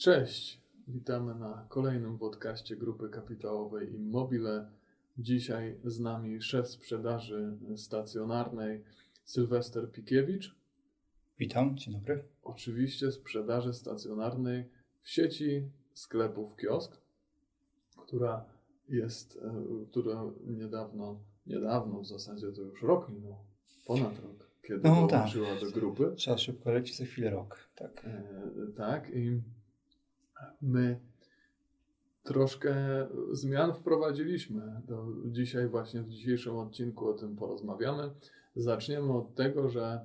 Cześć, witamy na kolejnym podcaście Grupy Kapitałowej Immobile. Dzisiaj z nami szef sprzedaży stacjonarnej Sylwester Pikiewicz. Witam, dzień dobry. Oczywiście sprzedaży stacjonarnej w sieci sklepów Kiosk, która jest, e, która niedawno, niedawno w zasadzie to już rok minął, ponad rok, kiedy No tak. dołączyła do grupy. Trzeba szybko lecieć za chwilę rok. Tak. E, tak, i my troszkę zmian wprowadziliśmy. Do dzisiaj, właśnie w dzisiejszym odcinku o tym porozmawiamy. Zaczniemy od tego, że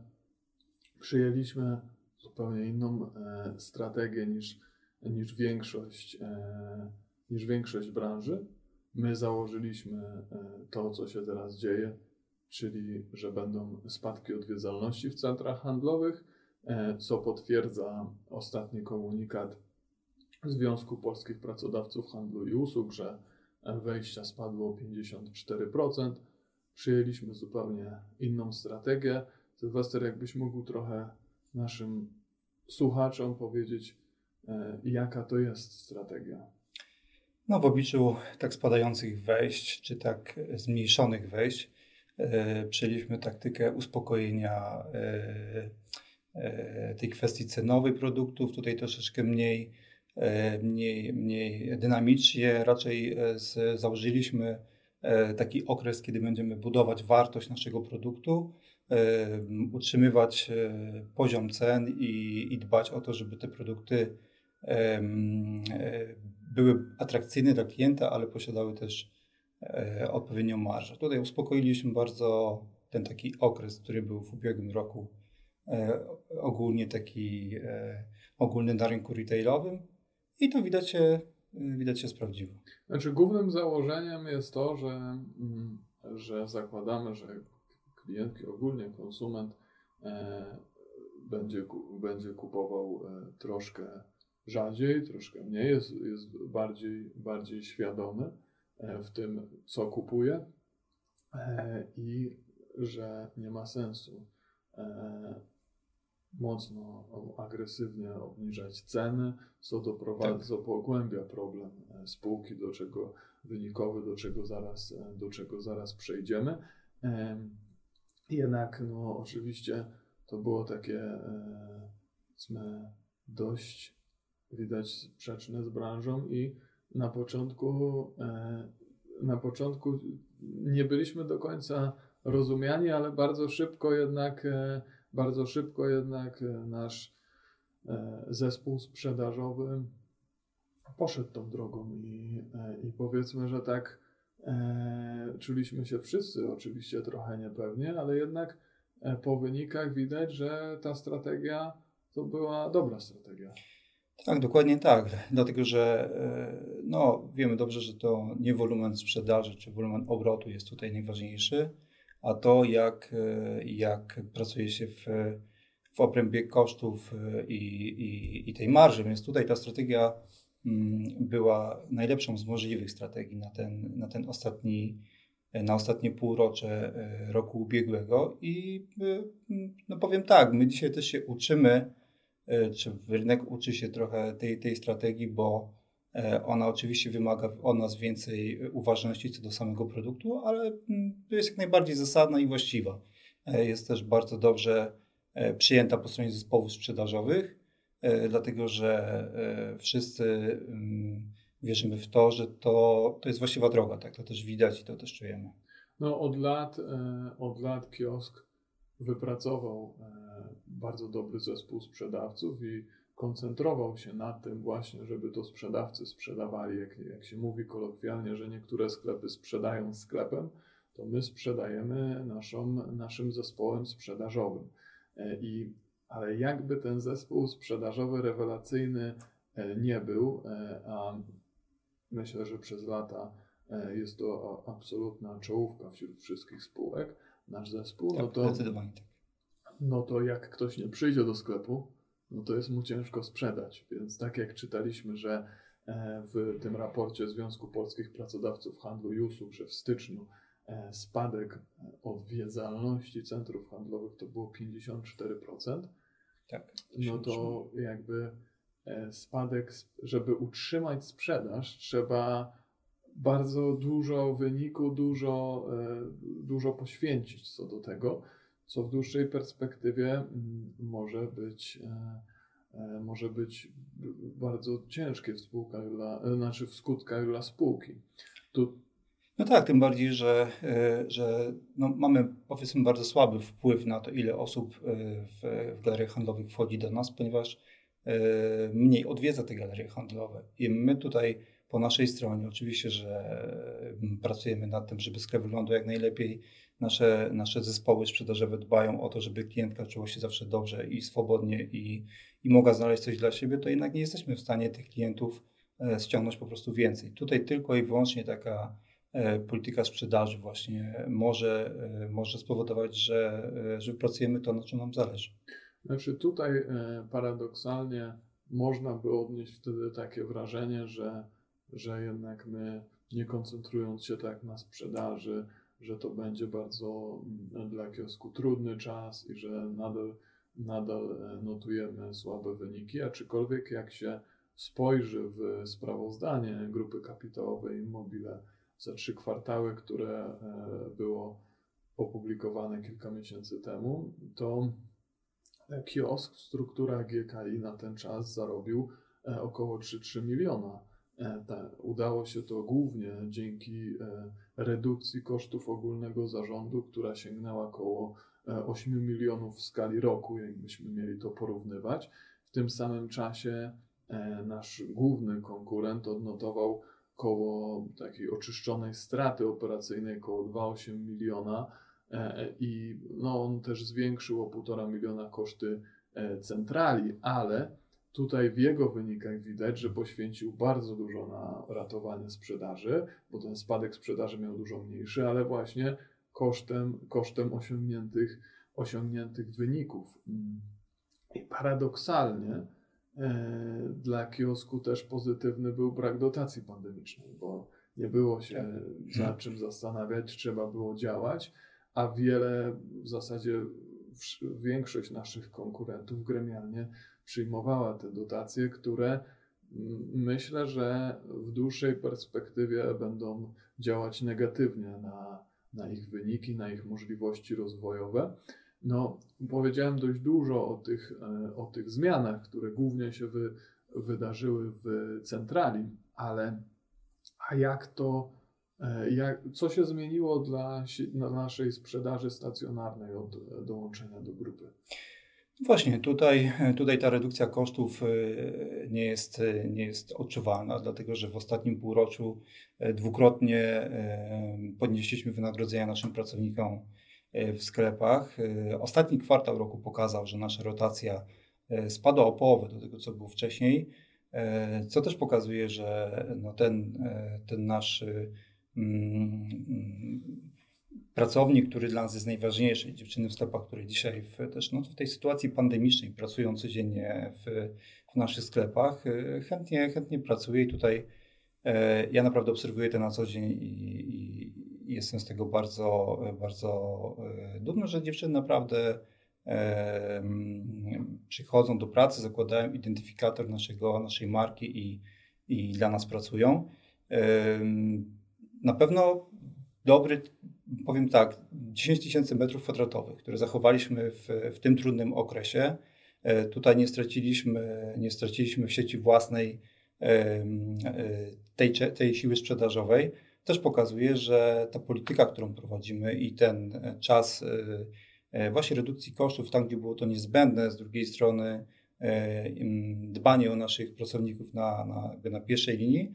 przyjęliśmy zupełnie inną e, strategię niż, niż, większość, e, niż większość branży. My założyliśmy e, to, co się teraz dzieje, czyli że będą spadki odwiedzalności w centrach handlowych, e, co potwierdza ostatni komunikat Związku Polskich Pracodawców Handlu i Usług, że wejścia spadło o 54%. Przyjęliśmy zupełnie inną strategię. Sylwester, jakbyś mógł trochę naszym słuchaczom powiedzieć, e, jaka to jest strategia? No w obliczu tak spadających wejść, czy tak zmniejszonych wejść, e, przyjęliśmy taktykę uspokojenia e, tej kwestii cenowej produktów. Tutaj troszeczkę mniej, mniej, mniej dynamicznie. Raczej e, z, założyliśmy e, taki okres, kiedy będziemy budować wartość naszego produktu, e, utrzymywać e, poziom cen i, i dbać o to, żeby te produkty e, były atrakcyjne dla klienta, ale posiadały też e, odpowiednią marżę. Tutaj uspokoiliśmy bardzo ten taki okres, który był w ubiegłym roku e, ogólnie taki e, ogólny na rynku retailowym i to widać się, widać się sprawdziło. Znaczy, głównym założeniem jest to, że, mm, że zakładamy, że klient, ogólnie konsument e, będzie, będzie kupował e, troszkę rzadziej, troszkę mniej, jest, jest bardziej, bardziej świadomy e, w tym, co kupuje e, i że nie ma sensu mocno, agresywnie obniżać ceny, co doprowadza, Tak. co pogłębia problem e, spółki, do czego wynikowy, do czego zaraz, e, do czego zaraz przejdziemy. Em, Jednak, no, oczywiście to było takie, e, powiedzmy, dość widać sprzeczne z branżą i na początku, na początku nie byliśmy do końca rozumiani, ale bardzo szybko jednak, bardzo szybko jednak e, nasz e, zespół sprzedażowy poszedł tą drogą i, e, i powiedzmy, że tak e, czuliśmy się wszyscy oczywiście trochę niepewnie, ale jednak po wynikach widać, że ta strategia to była dobra strategia. Tak, dokładnie tak. Dlatego, że no, wiemy dobrze, że to nie wolumen sprzedaży czy wolumen obrotu jest tutaj najważniejszy, a to jak, e, jak pracuje się w, w obrębie kosztów e, i, i, i tej marży. Więc tutaj ta strategia mm, była najlepszą z możliwych strategii na ten, na ten ostatni, na ostatnie półrocze e, roku ubiegłego. I e, no powiem tak, my dzisiaj też się uczymy czy rynek uczy się trochę tej, tej strategii, bo ona oczywiście wymaga od nas więcej uważności co do samego produktu, ale mm, jest jak najbardziej zasadna i właściwa. E, Jest też bardzo dobrze e, przyjęta po stronie zespołów sprzedażowych, e, dlatego że e, wszyscy mm, wierzymy w to, że to, to jest właściwa droga. Tak? To też widać i to też czujemy. No, od lat, e, od lat kiosk wypracował e, bardzo dobry zespół sprzedawców i koncentrował się na tym właśnie, żeby to sprzedawcy sprzedawali, jak, jak się mówi kolokwialnie, że niektóre sklepy sprzedają sklepem, to my sprzedajemy naszą, naszym zespołem sprzedażowym. E, I, ale jakby ten zespół sprzedażowy rewelacyjny e, nie był, e, a myślę, że przez lata jest to absolutna czołówka wśród wszystkich spółek, nasz zespół, no Tak, to tak. no to jak ktoś nie przyjdzie do sklepu, no to jest mu ciężko sprzedać. Więc tak jak czytaliśmy, że e, w tym raporcie Związku Polskich Pracodawców Handlu i Usług, że w styczniu e, spadek e, odwiedzalności centrów handlowych to było 54%, tak. no to jakby spadek, żeby utrzymać sprzedaż, trzeba bardzo dużo wyniku, dużo, dużo poświęcić co do tego, co w dłuższej perspektywie mm, może być E, może być bardzo ciężkie w spółkach dla, e, znaczy w skutkach dla spółki. Tu... No tak, tym bardziej, że, e, że no mamy powiedzmy bardzo słaby wpływ na to, ile osób w, w galeriach handlowych wchodzi do nas, ponieważ mniej odwiedza te galerie handlowe. I my tutaj po naszej stronie oczywiście, że pracujemy nad tym, żeby sklep wyglądał jak najlepiej, nasze, nasze zespoły sprzedażowe dbają o to, żeby klientka czuła się zawsze dobrze i swobodnie i, i mogła znaleźć coś dla siebie, to jednak nie jesteśmy w stanie tych klientów e, ściągnąć po prostu więcej. Tutaj tylko i wyłącznie taka e, polityka sprzedaży właśnie może, e, może spowodować, że, że wypracujemy to, na czym nam zależy. Znaczy tutaj paradoksalnie można by odnieść wtedy takie wrażenie, że, że jednak my nie koncentrując się tak na sprzedaży, że to będzie bardzo mm, dla kiosku trudny czas i że nadal, nadal e, notujemy słabe wyniki, aczkolwiek jak się spojrzy w sprawozdanie grupy kapitałowej Immobile za trzy kwartały, które e, było opublikowane kilka miesięcy temu, to kiosk w strukturach GKI na ten czas zarobił e, około 3-3 miliona E, udało się to głównie dzięki e, redukcji kosztów ogólnego zarządu, która sięgnęła około 8 e, milionów w skali roku, jakbyśmy mieli to porównywać. W tym samym czasie nasz główny konkurent odnotował koło takiej oczyszczonej straty operacyjnej około 2,8 miliona i no, on też zwiększył o 1,5 miliona koszty centrali, ale Tutaj w jego wynikach widać, że poświęcił bardzo dużo na ratowanie sprzedaży, bo ten spadek sprzedaży miał dużo mniejszy, ale właśnie kosztem, kosztem osiągniętych, osiągniętych wyników. I paradoksalnie e, dla kiosku też pozytywny był brak dotacji pandemicznej, bo nie było się tak. za czym zastanawiać, trzeba było działać, a wiele, w zasadzie większość naszych konkurentów gremialnie przyjmowała te dotacje, które myślę, że w dłuższej perspektywie będą działać negatywnie na, na ich wyniki, na ich możliwości rozwojowe. No, powiedziałem dość dużo o tych, e, o tych zmianach, które głównie się wy, wydarzyły w centrali, ale a jak to, jak, co się zmieniło dla, naszej sprzedaży stacjonarnej od dołączenia do grupy? Właśnie, tutaj, tutaj ta redukcja kosztów e, nie jest, nie jest odczuwalna, dlatego że w ostatnim półroczu e, dwukrotnie e, podnieśliśmy wynagrodzenia naszym pracownikom w sklepach. Ostatni kwartał roku pokazał, że nasza rotacja spadła o połowę do tego, co było wcześniej, co też pokazuje, że no ten, ten nasz pracownik, który dla nas jest najważniejszy, dziewczyny w sklepach, które dzisiaj w, też no, w tej sytuacji pandemicznej pracują codziennie w, w naszych sklepach, y, chętnie, chętnie pracuje i tutaj e, ja naprawdę obserwuję to na co dzień i, i, jestem z tego bardzo, bardzo e, dumny, że dziewczyny naprawdę e, przychodzą do pracy, zakładają identyfikator naszego, naszej marki i, i dla nas pracują. E, na pewno dobry powiem tak, 10 tysięcy metrów kwadratowych, które zachowaliśmy w, w tym trudnym okresie. E, tutaj nie straciliśmy, nie straciliśmy w sieci własnej e, tej, tej siły sprzedażowej. Też pokazuje, że ta polityka, którą prowadzimy i ten czas e, właśnie redukcji kosztów, tam gdzie było to niezbędne, z drugiej strony dbanie o naszych pracowników na, na, na pierwszej linii,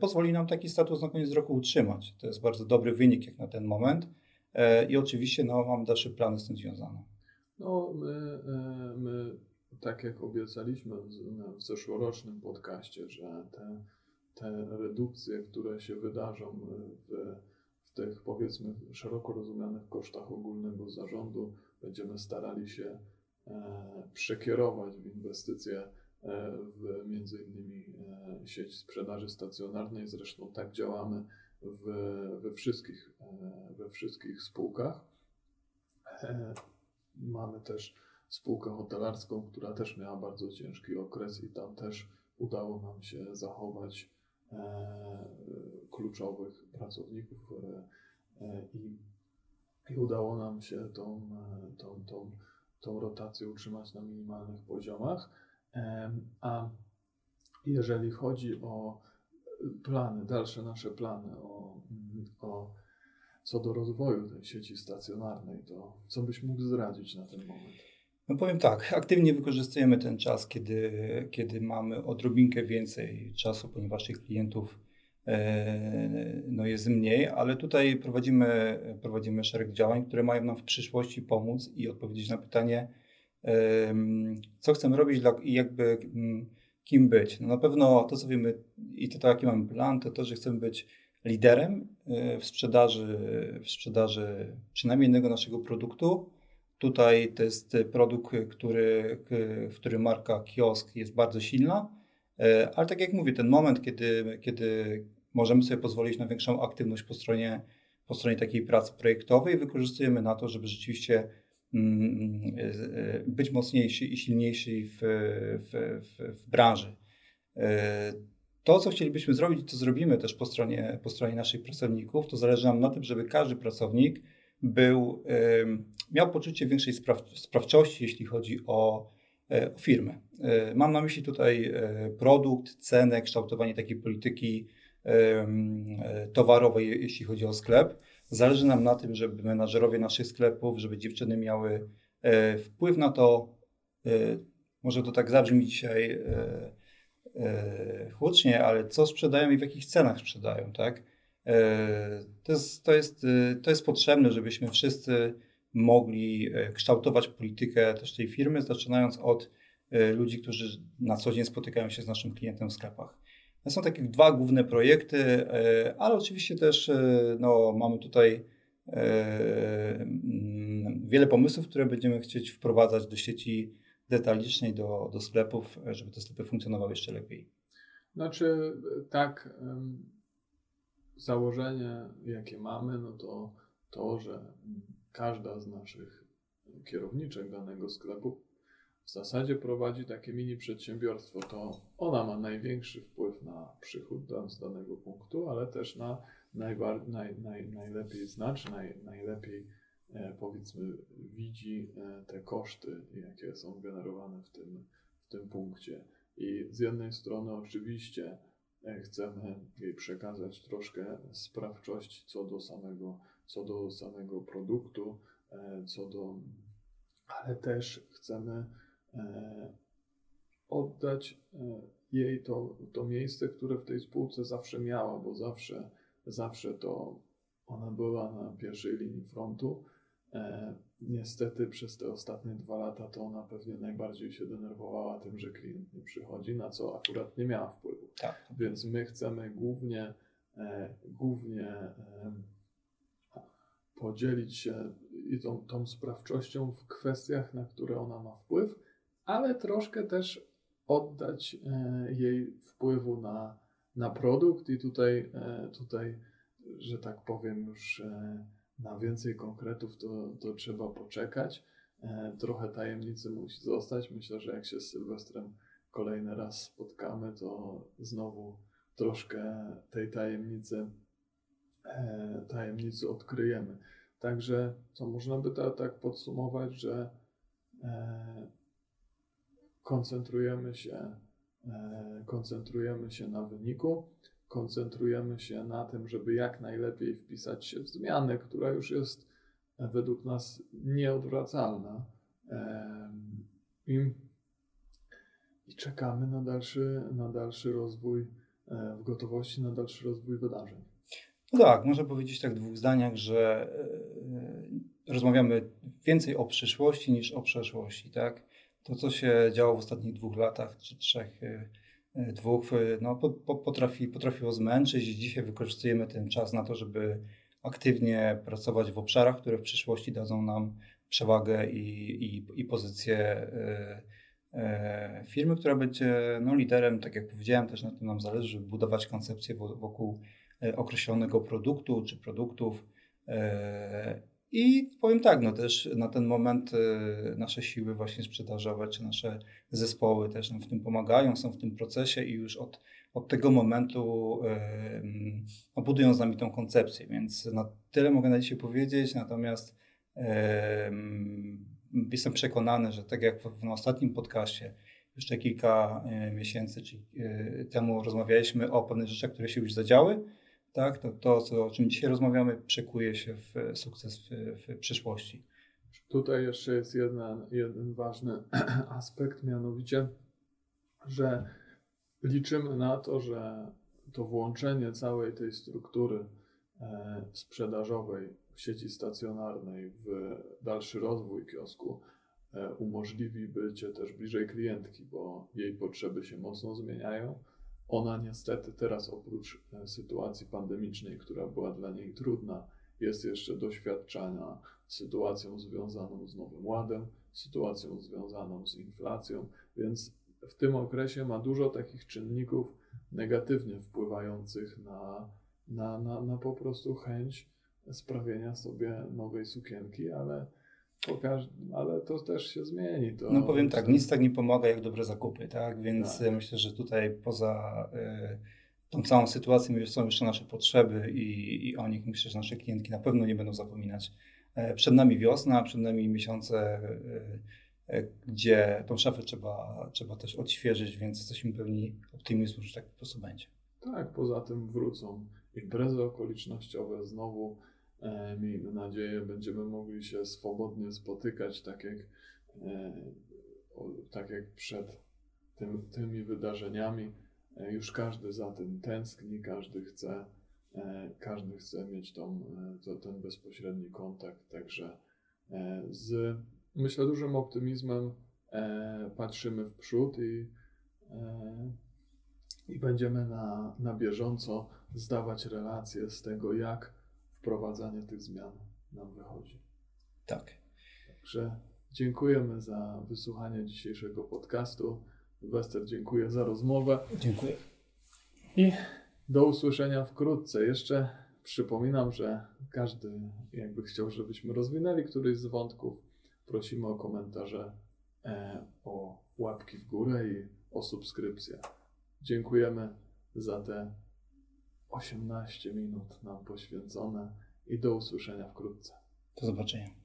pozwoli nam taki status na koniec roku utrzymać. To jest bardzo dobry wynik jak na ten moment e, i oczywiście no, mam dalsze plany z tym związane. No, my, e, my tak jak obiecaliśmy w zeszłorocznym podcaście, że te, te redukcje, które się wydarzą w, w tych powiedzmy szeroko rozumianych kosztach ogólnego zarządu, będziemy starali się przekierować w inwestycje E, w między innymi e, sieć sprzedaży stacjonarnej. Zresztą tak działamy w, we, wszystkich, e, we wszystkich spółkach. Mamy też spółkę hotelarską, która też miała bardzo ciężki okres i tam też udało nam się zachować kluczowych pracowników i, i udało nam się tą, tą, tą, tą rotację utrzymać na minimalnych poziomach. A jeżeli chodzi o plany, dalsze nasze plany, o, o co do rozwoju tej sieci stacjonarnej, to co byś mógł zdradzić na ten moment? No powiem tak, aktywnie wykorzystujemy ten czas, kiedy, kiedy mamy odrobinkę więcej czasu, ponieważ tych klientów e, no jest mniej, ale tutaj prowadzimy, prowadzimy szereg działań, które mają nam w przyszłości pomóc i odpowiedzieć na pytanie, co chcemy robić i jakby mm, kim być. No na pewno to, co wiemy i to, jaki mamy plan, to to, że chcemy być liderem y, w sprzedaży, w sprzedaży przynajmniej jednego naszego produktu. Tutaj to jest produkt, który, w którym marka Kiosk jest bardzo silna, y, ale tak jak mówię, ten moment, kiedy, kiedy możemy sobie pozwolić na większą aktywność po stronie, po stronie takiej pracy projektowej, wykorzystujemy na to, żeby rzeczywiście być mocniejszy i silniejszy w, w, w, w branży. To, co chcielibyśmy zrobić, to zrobimy też po stronie, po stronie naszych pracowników. To zależy nam na tym, żeby każdy pracownik był, miał poczucie większej spraw, sprawczości, jeśli chodzi o, e, o firmę. Mam na myśli tutaj e, produkt, cenę, kształtowanie takiej polityki towarowej, jeśli chodzi o sklep. Zależy nam na tym, żeby menadżerowie naszych sklepów, żeby dziewczyny miały wpływ na to, może to tak zabrzmi dzisiaj hucznie, e, ale co sprzedają i w jakich cenach sprzedają, tak? E, to jest, to, jest, e, to jest potrzebne, żebyśmy wszyscy mogli kształtować politykę też tej firmy, zaczynając od ludzi, którzy na co dzień spotykają się z naszym klientem w sklepach. To są takie dwa główne projekty, ale oczywiście też no, mamy tutaj mm, wiele pomysłów, które będziemy chcieć wprowadzać do sieci detalicznej do, do sklepów, żeby te sklepy funkcjonowały jeszcze lepiej. Znaczy, tak, założenie, jakie mamy, no to to, że każda z naszych kierowniczek danego sklepu w zasadzie prowadzi takie mini przedsiębiorstwo, to ona ma największy wpływ na przychód z danego punktu, ale też na najbar- naj, naj, najlepiej znać, naj, najlepiej E, powiedzmy widzi e, te koszty, jakie są generowane w tym, w tym punkcie. I z jednej strony oczywiście e, chcemy jej przekazać troszkę sprawczości co do samego, co do samego produktu, co do, ale też chcemy oddać jej to, to miejsce, które w tej spółce zawsze miała, bo zawsze, zawsze to ona była na pierwszej linii frontu, E, niestety przez te ostatnie dwa lata to ona pewnie najbardziej się denerwowała tym, że klient nie przychodzi, na co akurat nie miała wpływu. Tak. Więc my chcemy głównie, e, głównie e, podzielić się i tą, tą sprawczością w kwestiach, na które ona ma wpływ, ale troszkę też oddać e, jej wpływu na, na produkt i tutaj, e, tutaj, że tak powiem, już e, na więcej konkretów to, to trzeba poczekać. Trochę tajemnicy musi zostać. Myślę, że jak się z Sylwestrem kolejny raz spotkamy, to znowu troszkę tej tajemnicy, tajemnicy odkryjemy. Także co można by to tak podsumować, że koncentrujemy się, koncentrujemy się na wyniku, koncentrujemy się na tym, żeby jak najlepiej wpisać się w zmianę, która już jest e, według nas nieodwracalna. I, czekamy na dalszy, na dalszy rozwój e, w gotowości, na dalszy rozwój wydarzeń. No tak, można powiedzieć tak w dwóch zdaniach, że e, rozmawiamy więcej o przyszłości niż o przeszłości. Tak? To, co się działo w ostatnich dwóch latach czy trzech, E, dwóch e, no, potrafi, potrafiło zmęczyć. I dzisiaj wykorzystujemy ten czas na to, żeby aktywnie pracować w obszarach, które w przyszłości dadzą nam przewagę i, i, i pozycję firmy, która będzie no, liderem, tak jak powiedziałem, też na tym nam zależy, żeby budować koncepcję wokół określonego produktu czy produktów I powiem tak, no też na ten moment y, nasze siły właśnie sprzedażowe, czy nasze zespoły też nam w tym pomagają, są w tym procesie i już od, od tego momentu y, no, budują z nami tą koncepcję, więc na tyle mogę na dzisiaj powiedzieć, natomiast y, jestem przekonany, że tak jak w, w ostatnim podcaście, jeszcze kilka miesięcy temu rozmawialiśmy o pewnych rzeczach, które się już zadziały, tak, to, to co, o czym dzisiaj rozmawiamy, przekuje się w sukces w, w przyszłości. Tutaj jeszcze jest jeden, jeden ważny aspekt, mianowicie, że liczymy na to, że to włączenie całej tej struktury e, sprzedażowej w sieci stacjonarnej w dalszy rozwój kiosku e, umożliwi bycie też bliżej klientki, bo jej potrzeby się mocno zmieniają ona niestety teraz oprócz e, sytuacji pandemicznej, która była dla niej trudna, jest jeszcze doświadczana sytuacją związaną z Nowym Ładem, sytuacją związaną z inflacją, więc w tym okresie ma dużo takich czynników negatywnie wpływających na, na, na, na po prostu chęć sprawienia sobie nowej sukienki, ale ale to też się zmieni. To no powiem tak, nic tak nie pomaga jak dobre zakupy, tak? Więc tak. myślę, że tutaj poza y, tą całą sytuacją są jeszcze nasze potrzeby i, i o nich myślę, że nasze klientki na pewno nie będą zapominać. E, przed nami wiosna, przed nami miesiące, gdzie tą szafę trzeba, trzeba też odświeżyć, więc jesteśmy pewni optymizmu, że tak po prostu będzie. Tak, poza tym wrócą imprezy okolicznościowe znowu E, miejmy nadzieję, będziemy mogli się swobodnie spotykać, tak jak, e, tak jak przed tym, tymi wydarzeniami. E, już każdy za tym tęskni, każdy chce, każdy chce mieć tą, ten bezpośredni kontakt, także z myślę dużym optymizmem patrzymy w przód i, i będziemy na, na bieżąco zdawać relacje z tego, jak wprowadzanie tych zmian nam wychodzi. Tak. Także dziękujemy za wysłuchanie dzisiejszego podcastu. Wester, dziękuję za rozmowę. Dziękuję. I do usłyszenia wkrótce. Jeszcze przypominam, że każdy jakby chciał, żebyśmy rozwinęli któryś z wątków, prosimy o komentarze, e, o łapki w górę i o subskrypcję. Dziękujemy za te 18 minut nam poświęcone i do usłyszenia wkrótce. Do zobaczenia.